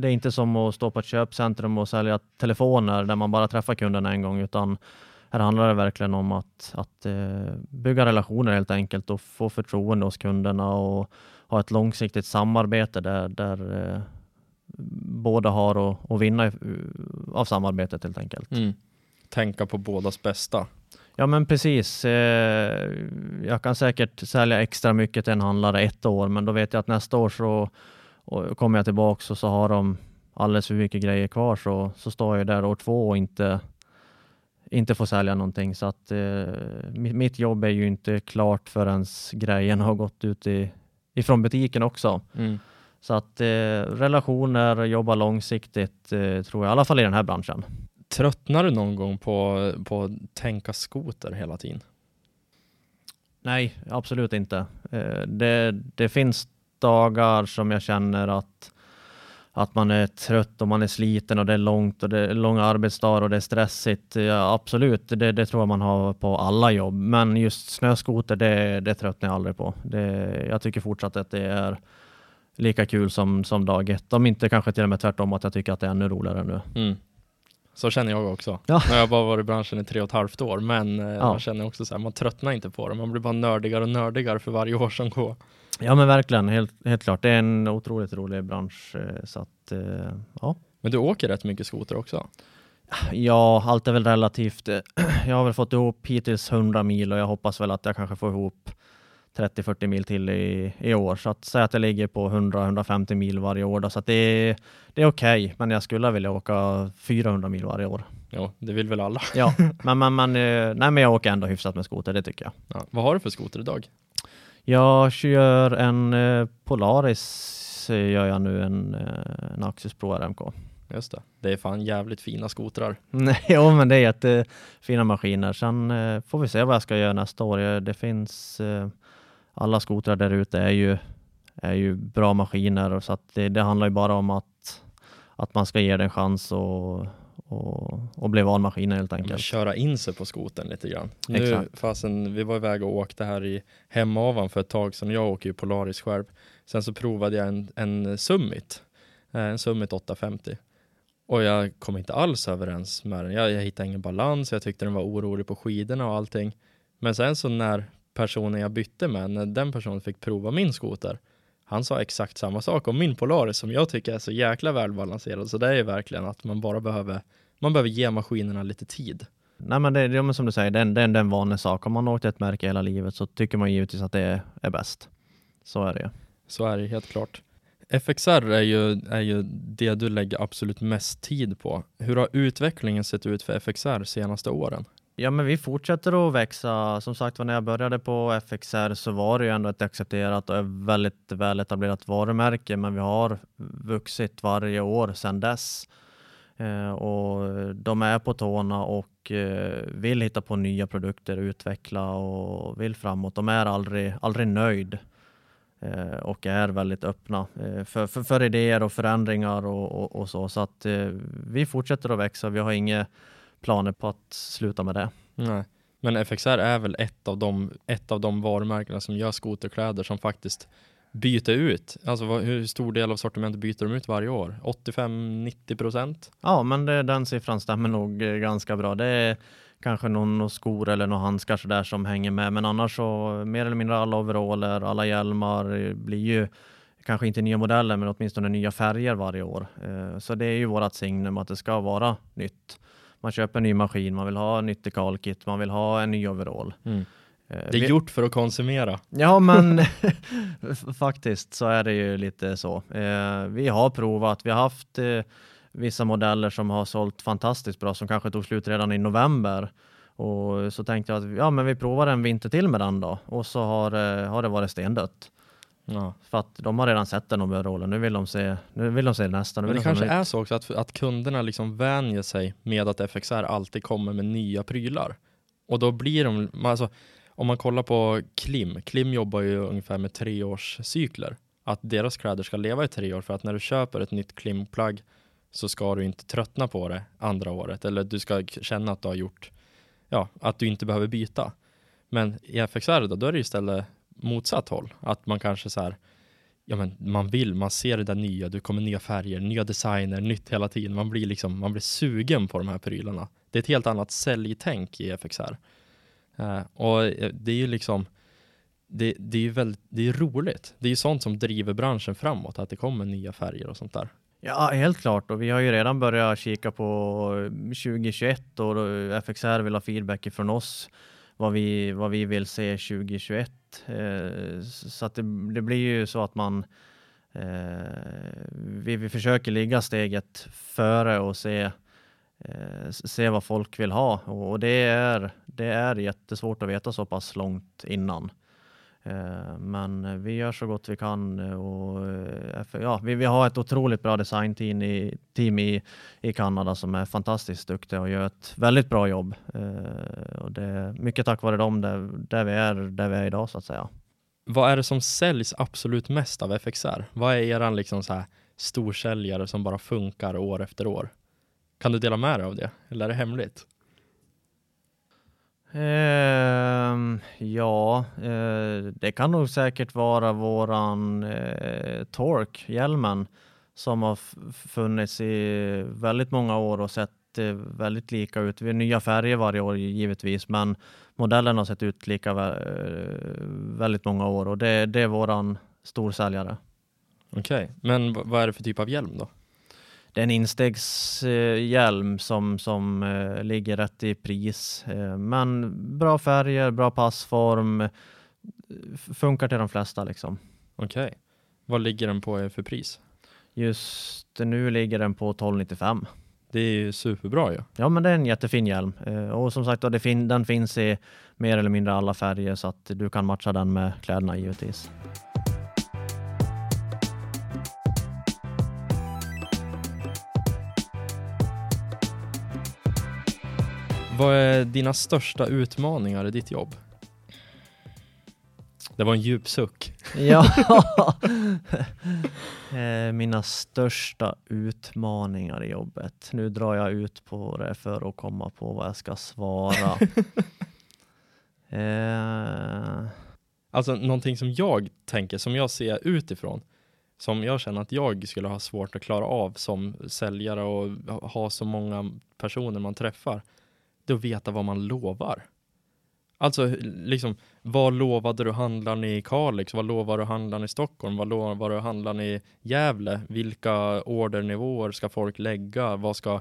det är inte som att stå på ett köpcentrum och sälja telefoner där man bara träffar kunden en gång, utan här handlar det verkligen om att, att eh, bygga relationer helt enkelt och få förtroende hos kunderna och ha ett långsiktigt samarbete där, där eh, båda har att, att vinna av samarbetet helt enkelt. Mm. Tänka på bådas bästa. Ja men precis. Eh, jag kan säkert sälja extra mycket till en handlare ett år, men då vet jag att nästa år så kommer jag tillbaks och så har de alldeles för mycket grejer kvar så, så står jag där år två och inte, inte får sälja någonting. Så att eh, mitt jobb är ju inte klart förrän grejen har gått ut i, ifrån butiken också. Mm. Så att eh, relationer, jobba långsiktigt eh, tror jag, i alla fall i den här branschen. Tröttnar du någon gång på, på att tänka skoter hela tiden? Nej, absolut inte. Eh, det, det finns dagar som jag känner att, att man är trött och man är sliten och det är långt och det är långa arbetsdagar och det är stressigt. Ja, absolut, det, det tror jag man har på alla jobb. Men just snöskoter, det, det tröttnar jag aldrig på. Det, jag tycker fortsatt att det är lika kul som, som dag ett. Om inte kanske till och med tvärtom att jag tycker att det är ännu roligare nu. Mm. Så känner jag också. Ja. Jag har bara varit i branschen i tre och ett halvt år, men eh, ja. man känner också så här, man tröttnar inte på det. Man blir bara nördigare och nördigare för varje år som går. Ja men verkligen, helt, helt klart. Det är en otroligt rolig bransch. Eh, så att, eh, ja. Men du åker rätt mycket skoter också? Ja, allt är väl relativt. Jag har väl fått ihop hittills 100 mil och jag hoppas väl att jag kanske får ihop 30-40 mil till i, i år. Så att säga att jag ligger på 100-150 mil varje år. Då, så att det, är, det är okej, okay, men jag skulle vilja åka 400 mil varje år. Ja, det vill väl alla. ja, men, men, men, eh, nej, men jag åker ändå hyfsat med skoter, det tycker jag. Ja. Vad har du för skoter idag? Jag kör en eh, Polaris, eh, gör jag nu, en, en Axis Pro RMK. Just det. Det är fan jävligt fina skotrar. Nej, jo, men det är jättefina maskiner. Sen får vi se vad jag ska göra nästa år. Det finns alla skotrar där ute är ju, är ju bra maskiner så att det, det handlar ju bara om att, att man ska ge det en chans och, och, och bli van maskinen helt enkelt. köra in sig på skoten lite grann. Nu, Exakt. fasen, vi var iväg och åkte här i Hemavan för ett tag sedan. Jag åker ju Polaris själv. Sen så provade jag en, en Summit, eh, en Summit 850. Och jag kom inte alls överens med den. Jag, jag hittade ingen balans, jag tyckte den var orolig på skidorna och allting. Men sen så när personen jag bytte med, när den personen fick prova min skoter, han sa exakt samma sak om min Polaris som jag tycker är så jäkla välbalanserad. Så det är ju verkligen att man bara behöver, man behöver ge maskinerna lite tid. Nej men det, det men som du säger, det är det är en- är vanlig sak. Om man har åkt ett märke hela livet så tycker man givetvis att det är, är bäst. Så är det. Så är det helt klart. FXR är ju, är ju det du lägger absolut mest tid på. Hur har utvecklingen sett ut för FXR senaste åren? Ja, men vi fortsätter att växa. Som sagt var, när jag började på FXR så var det ju ändå ett accepterat och väldigt väl etablerat varumärke, men vi har vuxit varje år sedan dess. Eh, och de är på tårna och eh, vill hitta på nya produkter, utveckla och vill framåt. De är aldrig, aldrig nöjd eh, och är väldigt öppna eh, för, för, för idéer och förändringar och, och, och så. Så att eh, vi fortsätter att växa. Vi har inget planer på att sluta med det. Nej. Men FXR är väl ett av de, ett av de varumärkena som gör skoterkläder som faktiskt byter ut. Alltså vad, hur stor del av sortimentet byter de ut varje år? 85-90 procent? Ja, men det, den siffran stämmer nog eh, ganska bra. Det är kanske någon någon skor eller några handskar så där som hänger med, men annars så mer eller mindre alla overaller, alla hjälmar eh, blir ju kanske inte nya modeller, men åtminstone nya färger varje år. Eh, Så det är ju vårat signum att det ska vara nytt. Man köper en ny maskin, man vill ha en nytt dekalkit, man vill ha en ny overall. Mm. Eh, Det är gjort för att konsumera. Ja, men faktiskt så är det ju lite så. Eh, vi har provat, vi har haft eh, vissa modeller som har sålt fantastiskt bra som kanske tog slut redan i november. Och så tänkte jag att ja, men vi provar en vinter till med den då. Och så har, har det varit stendött. Ja. För att de har redan sett den overallen. Nu vill de se, nu vill de se nästa. Nu Men det de kanske nytt. är så också att, att kunderna liksom vänjer sig med att FXR alltid kommer med nya prylar. Och då blir de, alltså, om man kollar på Klim, Klim jobbar ju ungefär med treårscykler. Att deras kläder ska leva i tre år för att när du köper ett nytt Klim-plagg så ska du inte tröttna på det andra året eller du ska känna att du har gjort, ja, att du inte behöver byta. Men i FXR då, då är det istället motsatt håll. Att man kanske så här, ja men man vill, man ser det där nya, det kommer nya färger, nya designer, nytt hela tiden. Man blir liksom, man blir sugen på de här prylarna. Det är ett helt annat säljtänk i FXR. Uh, eh, och eh, det är ju liksom, det, det är ju väldigt, det är roligt. Det är ju sånt som driver branschen framåt, att det kommer nya färger och sånt där. Ja, helt klart. Och vi har ju redan börjat kika på 2021 och FXR vill ha feedback från oss vad vi, vad vi vill se 2021. Eh, så att det, det blir ju så att man eh, vi, vi försöker ligga steget före och se eh, se vad folk vill ha och, och det är det är jättesvårt att veta så pass långt innan. Eh, men vi gör så gott vi kan eh, och eh, ja, vi, vi har ett otroligt bra designteam i, team i, i Kanada som är fantastiskt duktiga och gör ett väldigt bra jobb. Och det är mycket tack vare dem där, där, vi är, där vi är idag så att säga. Vad är det som säljs absolut mest av FXR? Vad är eran liksom så här storsäljare som bara funkar år efter år? Kan du dela med dig av det? Eller är det hemligt? Eh, ja, eh, det kan nog säkert vara våran eh, Torque, hjälmen, som har funnits i väldigt många år och sett eh, väldigt lika ut. Vi har nya färger varje år givetvis, men modellen har sett ut lika eh, väldigt många år och det, det är våran storsäljare. Okej, men vad är det för typ av hjälm då? Det är en instegshjälm som, som eh, ligger rätt i pris. Eh, men bra färger, bra passform. eh, Funkar till de flesta liksom. Okej. Vad ligger den på för pris? Just nu ligger den på 1295. Det är ju superbra ju. Ja, men det är en jättefin hjälm. Och som sagt, den finns i mer eller mindre alla färger så att du kan matcha den med kläderna givetvis. Vad är dina största utmaningar i ditt jobb? Det var en djup suck. Ja, Eh, mina största utmaningar i jobbet. Nu drar jag ut på det för att komma på vad jag ska svara. Eh, Alltså någonting som jag tänker, som jag ser utifrån, som jag känner att jag skulle ha svårt att klara av som säljare och ha så många personer man träffar, det är att veta vad man lovar. Alltså liksom, vad lovade du handlaren i Kalix? Vad lovar du handlaren i Stockholm? Vad lovar du handlaren i Gävle? Vilka ordernivåer ska folk lägga? Vad, ska,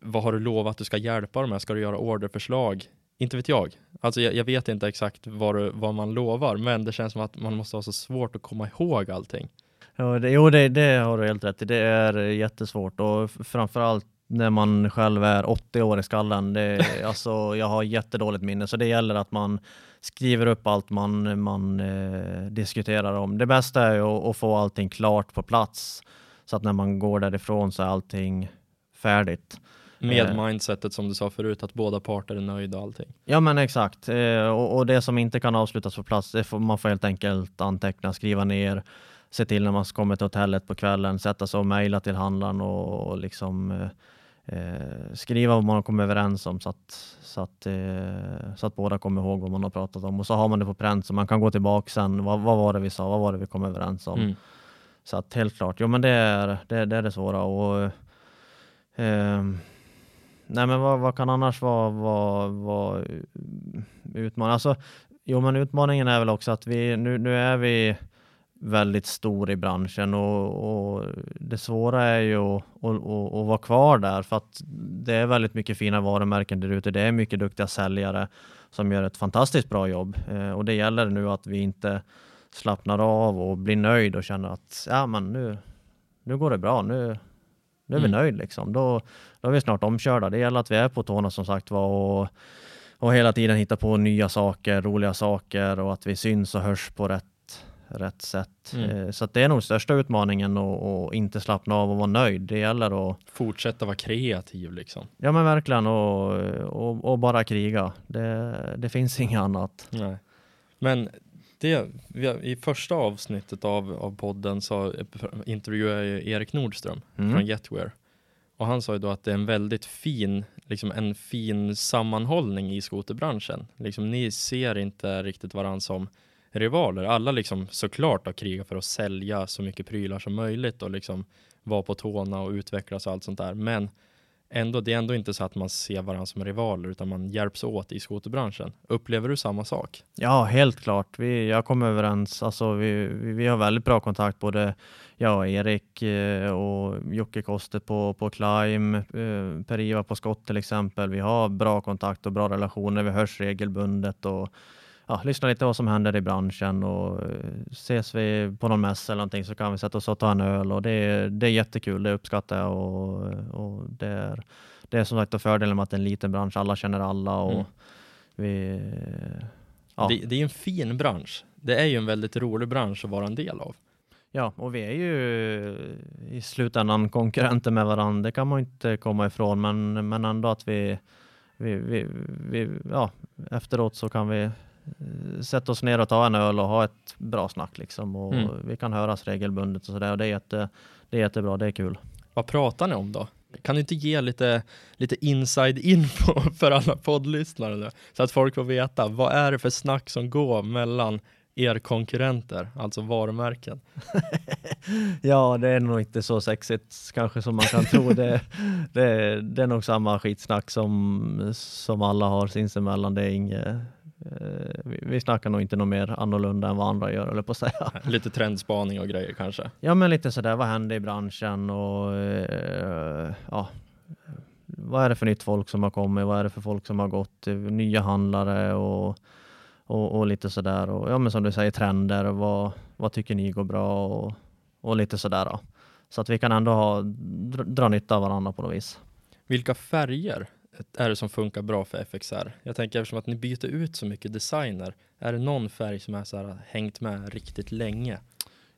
vad har du lovat att du ska hjälpa dem med? Ska du göra orderförslag? Inte vet jag. Alltså jag, jag vet inte exakt vad, du, vad man lovar, men det känns som att man måste ha så svårt att komma ihåg allting. Ja, det, jo, det, det har du helt rätt i. Det är jättesvårt och framförallt när man själv är 80 år i skallen. Det, alltså, jag har jättedåligt minne, så det gäller att man skriver upp allt man, man eh, diskuterar om. Det bästa är ju att, att få allting klart på plats så att när man går därifrån så är allting färdigt. Med Eh. mindsetet som du sa förut, att båda parter är nöjda och allting. Ja men exakt, eh, och, och det som inte kan avslutas på plats, får, man får helt enkelt anteckna, skriva ner, se till när man kommer till hotellet på kvällen, sätta sig och mejla till handlaren och, och liksom eh, eh, skriva vad man har kommit överens om så att, så, att, eh, så att båda kommer ihåg vad man har pratat om. Och så har man det på pränt så man kan gå tillbaka sen, vad, vad var det vi sa, vad var det vi kom överens om? Mm. Så att helt klart, jo men det är det, det, är det svåra. Och, ehm, nej men vad, vad kan annars vara, vara, vara utmaning? Alltså, jo men utmaningen är väl också att vi, nu, nu är vi väldigt stor i branschen och, och det svåra är ju att, att, att, att vara kvar där för att det är väldigt mycket fina varumärken där ute. Det är mycket duktiga säljare som gör ett fantastiskt bra jobb eh, och det gäller nu att vi inte slappnar av och blir nöjd och känner att ja, men nu, nu går det bra. Nu, nu är vi Mm. nöjd liksom. Då, då är vi snart omkörda. Det gäller att vi är på tårna som sagt var och, och hela tiden hitta på nya saker, roliga saker och att vi syns och hörs på rätt, rätt sätt. Mm. Eh, Så det är nog största utmaningen att inte slappna av och vara nöjd. Det gäller att, Fortsätta vara kreativ liksom. ja men verkligen, och, och, och bara kriga. Det, det finns inget annat. Nej. Men det, i första avsnittet av, av podden så intervjuade jag Erik Nordström Mm. från Jetwear. Och han sa ju då att det är en väldigt fin, liksom en fin sammanhållning i skoterbranschen. Liksom ni ser inte riktigt varandra som rivaler. Alla liksom såklart har krigat för att sälja så mycket prylar som möjligt och liksom vara på tårna och utvecklas och allt sånt där. Men ändå, det är ändå inte så att man ser varandra som rivaler utan man hjälps åt i skoterbranschen. Upplever du samma sak? Ja, helt klart. Vi, jag kommer överens. Alltså, vi, vi, vi har väldigt bra kontakt, både jag och Erik eh, och Jocke Koste på, på Climb, eh, Per-Ivar på Skott till exempel. Vi har bra kontakt och bra relationer. Vi hörs regelbundet och ja, lyssnar lite vad som händer i branschen och eh, ses vi på någon mässa eller någonting så kan vi sätta oss och ta en öl och det, är- det är jättekul. Det uppskattar jag och, och det är det är som sagt fördelen med att det är en liten bransch. Alla känner alla och Mm. vi Ja. Det, det är en fin bransch. Det är ju en väldigt rolig bransch att vara en del av. Ja, och vi är ju i slutändan konkurrenter med varandra. Det kan man inte komma ifrån, men, men ändå att vi, vi, vi, vi ja, efteråt så kan vi sätta oss ner och ta en öl och ha ett bra snack liksom. Och Mm. vi kan höras regelbundet och sådär det är, jätte, det är jättebra, det är kul. Vad pratar ni om då? Kan du inte ge lite, lite inside info för alla poddlyssnare nu? Så att folk får veta, vad är det för snack som går mellan er konkurrenter, alltså varumärken? Ja, det är nog inte så sexigt kanske som man kan tro. Det, det, det är nog samma skitsnack som, som alla har sinsemellan. Det är inget, eh, vi, vi snackar nog inte något mer annorlunda än vad andra gör, eller på att säga. Lite trendspaning och grejer kanske. Ja, men lite sådär, vad händer i branschen och eh, ja, vad är det för nytt folk som har kommit? Vad är det för folk som har gått? Eh, Nya handlare och, och, och lite sådär. Och ja, men som du säger, trender. Vad, vad tycker ni går bra? Och, och lite sådär. Då. Så att vi kan ändå ha, dra, dra nytta av varandra på något vis. Vilka färger är det som funkar bra för FXR? Jag tänker eftersom att ni byter ut så mycket designer, är det någon färg som är så här hängt med riktigt länge?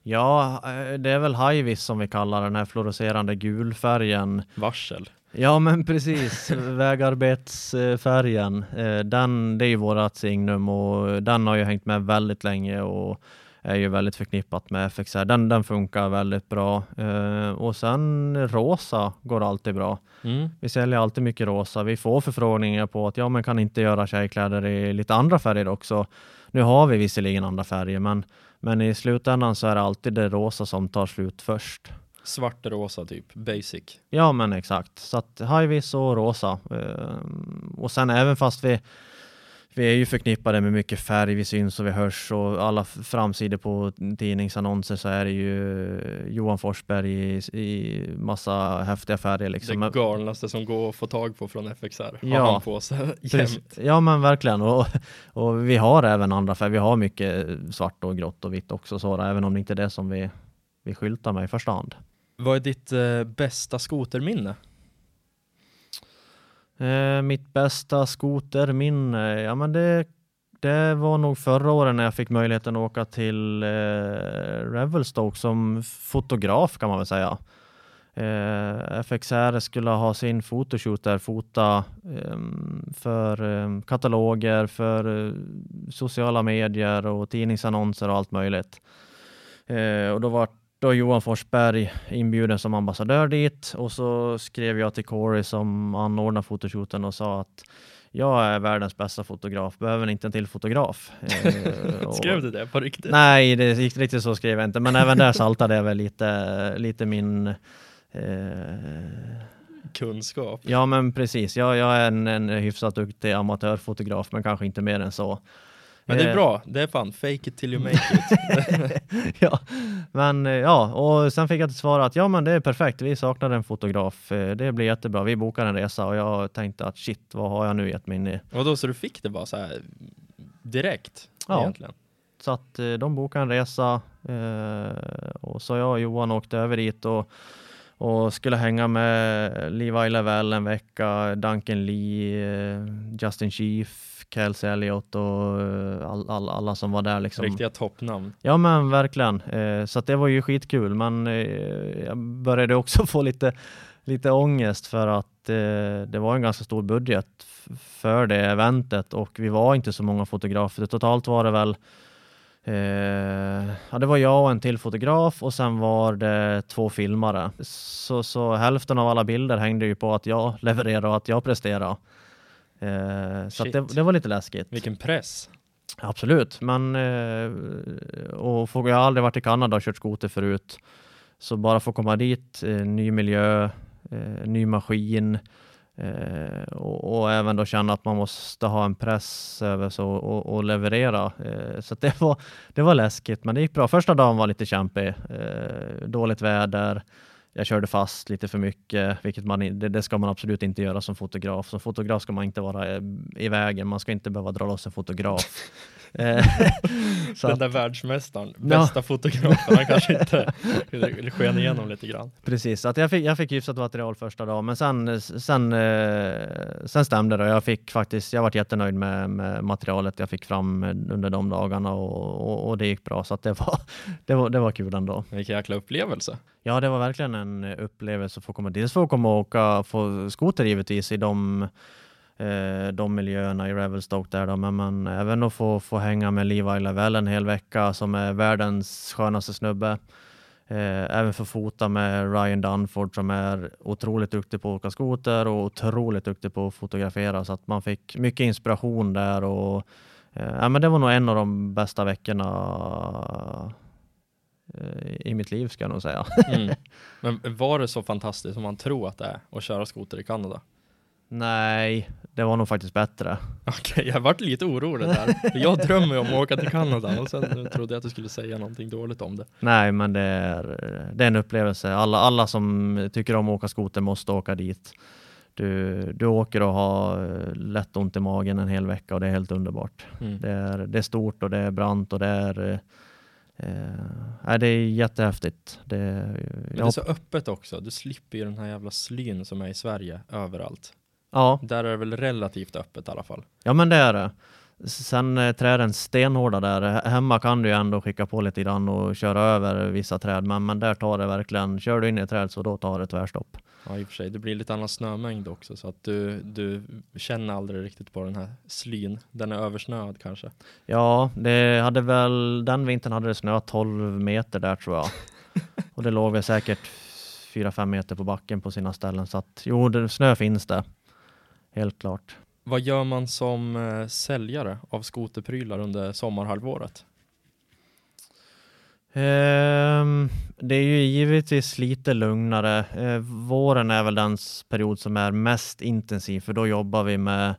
Ja, eh, det är väl Highvis som vi kallar den här fluorescerande gulfärgen. Varsel. Ja men precis, vägarbetsfärgen. Eh, Den, det är ju vårat signum och den har ju hängt med väldigt länge och är ju väldigt förknippat med FXR. Den, den funkar väldigt bra. Eh, och sen rosa går alltid bra. Mm. Vi säljer alltid mycket rosa. Vi får förfrågningar på att ja, men kan inte göra tjejkläder i lite andra färger också. Nu har vi visserligen andra färger, men, men i slutändan så är det alltid det rosa som tar slut först. Svart rosa typ, basic. Ja, men exakt. Så att high-vis och rosa. Eh, och sen även fast vi vi är ju förknippade med mycket färg, vi syns och vi hörs och alla framsidor på tidningsannonser så är det ju Johan Forsberg i, i massa häftiga färger. Liksom. Det galnaste som går att få tag på från FXR har Ja. han på sig jämt. Ja men verkligen och, och vi har även andra färger, vi har mycket svart och grått och vitt också så även om det inte är det som vi, vi skyltar med i första hand. Vad är ditt eh, bästa skoterminne? Eh, mitt bästa skoterminne, eh, ja men det, det var nog förra året när jag fick möjligheten att åka till eh, Revelstoke som fotograf kan man väl säga. Eh, FXR skulle ha sin fotoshoot där, fota eh, för eh, kataloger, för eh, sociala medier och tidningsannonser och allt möjligt. Eh, och då var då Johan Forsberg inbjuden som ambassadör dit och så skrev jag till Corey som anordnade fotoshooten och sa att jag är världens bästa fotograf, behöver inte en till fotograf. Eh, Skrev du det på riktigt? Nej, det gick riktigt så skrev jag inte, men även där saltade jag väl lite, lite min eh, Kunskap. Ja men precis, jag, jag är en, en hyfsat duktig amatörfotograf men kanske inte mer än så. Men det är Eh, bra, det är fan fake it till you make it. ja, men eh, ja, och sen fick jag till svar att ja, men det är perfekt. Vi saknar en fotograf. Eh, Det blir jättebra. Vi bokar en resa och jag tänkte att shit, vad har jag nu gett mig in i? Och då så du fick det bara så här direkt Ja. egentligen? Så att de bokade en resa och så jag och Johan åkte över dit och, och skulle hänga med Levi Lavelle en vecka, Duncan Lee, Justin Chief, Kelsey Elliott och eh, all, all, alla som var där liksom. Riktiga toppnamn. Ja men verkligen. Eh, så det var ju skitkul men eh, jag började också få lite, lite ångest för att det var en ganska stor budget för det eventet och vi var inte så många fotografer. Totalt var det väl ja, det var jag och en till fotograf och sen var det två filmare. Så, så hälften av alla bilder hängde ju på att jag levererade och att jag presterade. Eh, så det, det var lite läskigt. Vilken press. Absolut, men eh, och jag har aldrig varit i Kanada och kört skoter förut. Så bara få komma dit, eh, ny miljö, eh, ny maskin och, och även då känna att man måste ha en press över sig och, och, leverera. Så det, var, det var läskigt, men det gick bra. Första dagen var lite kämpig, dåligt väder. Jag körde fast lite för mycket, vilket man, det, det ska man absolut inte göra som fotograf. Som fotograf ska man inte vara eh, i vägen, man ska inte behöva dra loss en fotograf. Eh, så Den att, där världsmästaren, Ja. bästa fotografen, han kanske inte sken igenom lite grann. precis, så att jag fick, jag fick hyfsat material första dagen, men sen, sen, eh, sen stämde det. Jag fick faktiskt, jag varit jättenöjd med, med materialet jag fick fram under de dagarna och, och, och det gick bra, så att det var, det var, det var kul ändå. Vilken jäkla upplevelse. Ja, det var verkligen en upplevelse att få komma. Dels få komma och åka, få skoter givetvis i de, eh, de miljöerna i Revelstoke där då, men, men även att få, få hänga med Levi Lavelle en hel vecka som är världens skönaste snubbe. Eh, även få fota med Ryan Dunford som är otroligt duktig på att åka skoter och otroligt duktig på att fotografera så att man fick mycket inspiration där och eh, ja, men det var nog en av de bästa veckorna eh, i mitt liv ska jag nog säga. Mm. Men var det så fantastiskt som man tror att det är att köra skoter i Kanada? Nej, det var nog faktiskt bättre. Okej, jag vart lite orolig där. Jag drömmer om att åka till Kanada och sen trodde jag att du skulle säga någonting dåligt om det. Nej, men det är, det är en upplevelse. Alla, alla som tycker om att åka skoter måste åka dit. Du, du åker och har lätt ont i magen en hel vecka och det är helt underbart. Mm. Det är, det är stort och det är brant och det är eh, Eh, det är jättehäftigt. Det, Men det är så öppet också. Du slipper ju den här jävla slyn som är i Sverige överallt. Ja, Där är det väl relativt öppet i alla fall. ja, men det är det. Sen är träden stenhårda där. Hemma kan du ju ändå skicka på lite grann och köra över vissa träd, men, men där tar det verkligen, kör du in i ett träd så då tar det tvärstopp. Ja, i och för sig. Det blir lite annan snömängd också så att du, du känner aldrig riktigt på den här slyn. Den är översnöad kanske. Ja, det hade väl, den vintern hade det snöat 12 meter där tror jag. Och det låg väl säkert 4-5 meter på backen på sina ställen. Så att jo, det, snö finns det. Helt klart. Vad gör man som eh, säljare av skoterprylar under sommarhalvåret? Ehm, det är ju givetvis lite lugnare. Eh, våren är väl den period som är mest intensiv för då jobbar vi med,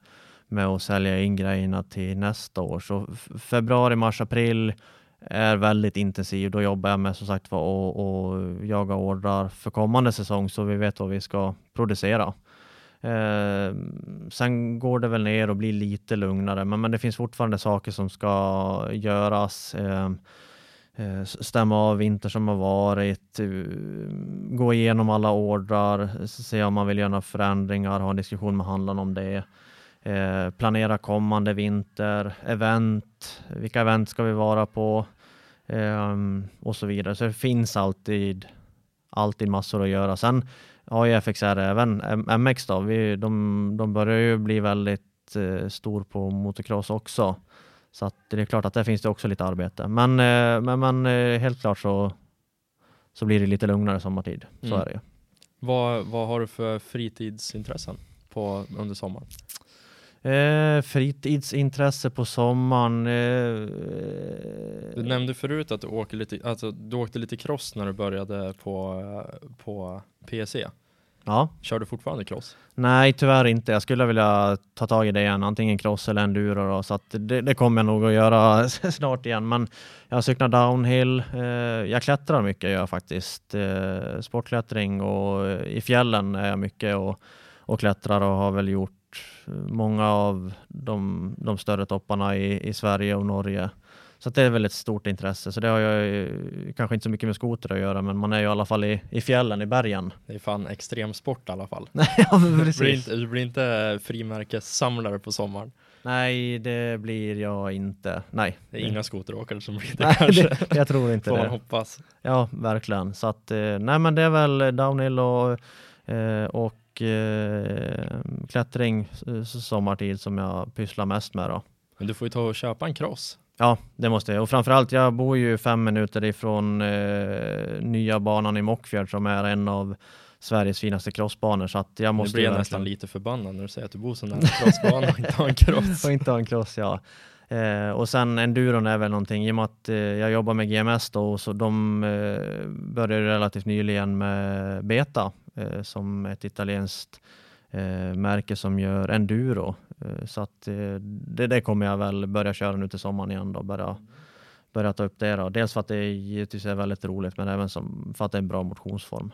med att sälja in grejerna till nästa år. Så februari, mars, april är väldigt intensiv. Då jobbar jag med som sagt var och, och jaga ordrar för kommande säsong så vi vet vad vi ska producera. Eh, sen går det väl ner och blir lite lugnare, men, men det finns fortfarande saker som ska göras. Ehm, eh, stämma av vinter som har varit, eh, gå igenom alla ordrar, se om man vill göra några förändringar, ha en diskussion med handlaren om det. Eh, planera kommande vinter, event, vilka event ska vi vara på ehm, och så vidare. Så det finns alltid, alltid massor att göra. Sen ju FXR även MX då, vi, de, de börjar ju bli väldigt eh, stor på motocross också. Så att det är klart att där finns det också lite arbete. Men, eh, men, men eh, helt klart så, så blir det lite lugnare sommartid. Så Mm. är det ju. Vad, vad har du för fritidsintressen på, under sommaren? Eh, fritidsintresse på sommaren. Eh, Du nämnde förut att du, åker lite, alltså, du åkte lite cross när du började på, eh, på PSE. Ja, Kör du fortfarande cross? nej tyvärr inte. Jag skulle vilja ta tag i det igen, antingen cross eller enduro då, så det, det kommer jag nog att göra snart igen. Men jag cyklar downhill. Eh, jag klättrar mycket jag faktiskt. Eh, sportklättring och eh, i fjällen är jag mycket och, och klättrar och har väl gjort många av de, de större topparna i, i Sverige och Norge. Så det är väl ett stort intresse. Så det har jag ju kanske inte så mycket med skoter att göra, men man är ju i alla fall i, i fjällen, i bergen. Det är fan extremsport i alla fall. ja, men Du precis. blir inte, du blir inte frimärkessamlare på sommaren. Nej, det blir jag inte. Nej. Det är inga skoteråkare som blir det Nej, kanske. det, jag tror inte Får man det. hoppas. Ja, verkligen. Så att, eh, nej men det är väl downhill och, eh, och eh, klättring s- sommartid som jag pysslar mest med då. Men du får ju ta och köpa en cross. Ja, det måste jag. Och framförallt, jag bor ju fem minuter ifrån eh, nya banan i Mockfjärd som är en av Sveriges finaste crossbanor. Så att jag Nu måste blir ju jag verkligen- nästan lite förbannad när du säger att du bor så nära crossbanan och inte har en cross. och inte ha en cross, ja. Eh, och sen enduron är väl någonting, i och med att eh, jag jobbar med GMS då, så de eh, började relativt nyligen med Beta eh, Eh, som ett italienskt eh, märke som gör enduro. Eh, så att eh, det, det kommer jag väl börja köra nu till sommaren igen då, börja, börja ta upp det då. Dels för att det givetvis är väldigt roligt, men även som, för att det är en bra motionsform.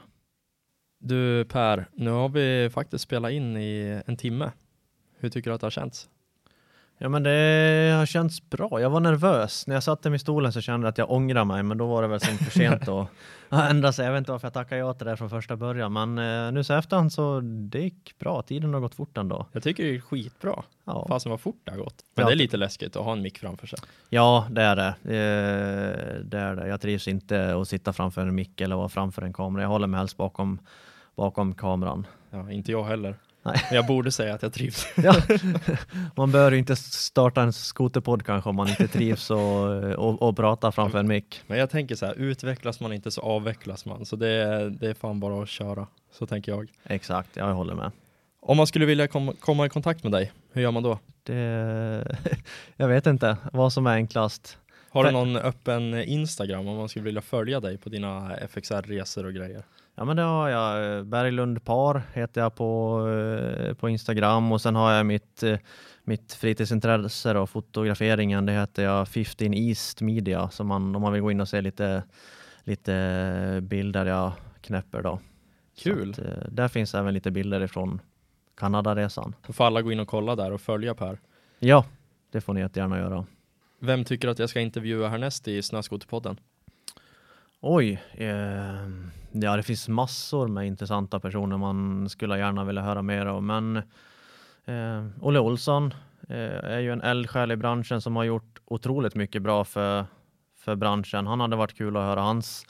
Du Per, nu har vi faktiskt spelat in i en timme. Hur tycker du att det har känts? Ja men det har känts bra. Jag var nervös. När jag satte mig i stolen så kände jag att jag ångrar mig, men då var det väl som för sent att ändra sig. Jag vet inte varför jag tackade ja till det från första början, men eh, nu så efterhand så det gick bra. Tiden har gått fort ändå. Jag tycker det är skitbra. Ja, Fasen vad fort det har gått. Men Ja. det är lite läskigt att ha en mick framför sig. ja det är det. Eh, det är det. Jag trivs inte att sitta framför en mick eller vara framför en kamera. Jag håller mig helst bakom, bakom kameran. Ja, inte jag heller. Nej. Men jag borde säga att jag trivs. Ja. Man bör inte starta en skoterpodd kanske om man inte trivs och, och, och prata framför en mick. Men jag tänker så här, utvecklas man inte så avvecklas man. Så det är, det är fan bara att köra. Så tänker jag. Exakt, jag håller med. Om man skulle vilja kom, komma i kontakt med dig, hur gör man då? Det, jag vet inte vad som är enklast. Har du någon öppen Instagram om man skulle vilja följa dig på dina FXR-resor och grejer? Ja men det har jag. Berglund Par heter jag på, eh, på Instagram och sen har jag mitt, eh, mitt fritidsintresse och fotograferingen. Det heter jag 15 East Media. Så man, om man vill gå in och se lite, lite bilder jag knäpper då. Kul. Att, eh, där finns även lite bilder ifrån Kanadaresan. Då får alla gå in och kolla där och följa Per. Ja, det får ni jättegärna göra. Vem tycker att jag ska intervjua härnäst i Snöskoterpodden? Oj, eh, ja det finns massor med intressanta personer man skulle gärna vilja höra mer om. Men eh, Olle Olsson eh, är ju en eldsjäl i branschen som har gjort otroligt mycket bra för, för branschen. Han hade varit kul att höra hans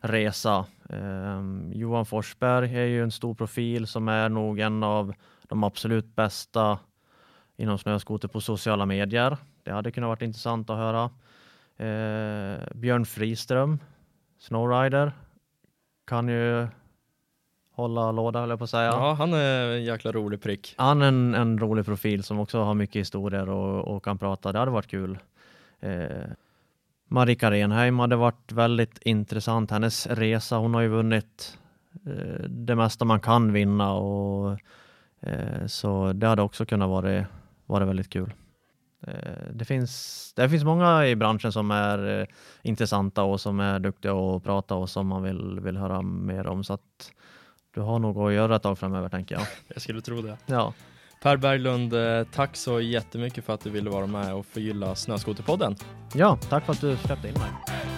resa. Eh, Johan Forsberg är ju en stor profil som är nog en av de absolut bästa inom snöskoter på sociala medier. Det hade kunnat varit intressant att höra. Eh, Björn Friström, Snowrider, kan ju hålla låda jag på att säga. Ja, han är en jäkla rolig prick. Han är en, en rolig profil som också har mycket historier och, och kan prata. Det hade varit kul. Eh, Marika Renheim hade varit väldigt intressant. Hennes resa, hon har ju vunnit eh, det mesta man kan vinna och eh, så det hade också kunnat vara, vara väldigt kul. Eh, det finns, det finns många i branschen som är eh, intressanta och som är duktiga att prata och som man vill, vill höra mer om. Så att du har nog att göra ett tag framöver tänker jag. Jag skulle tro det. Ja. Per Berglund, eh, tack så jättemycket för att du ville vara med och förgylla Snöskoterpodden. ja, tack för att du släppte in mig.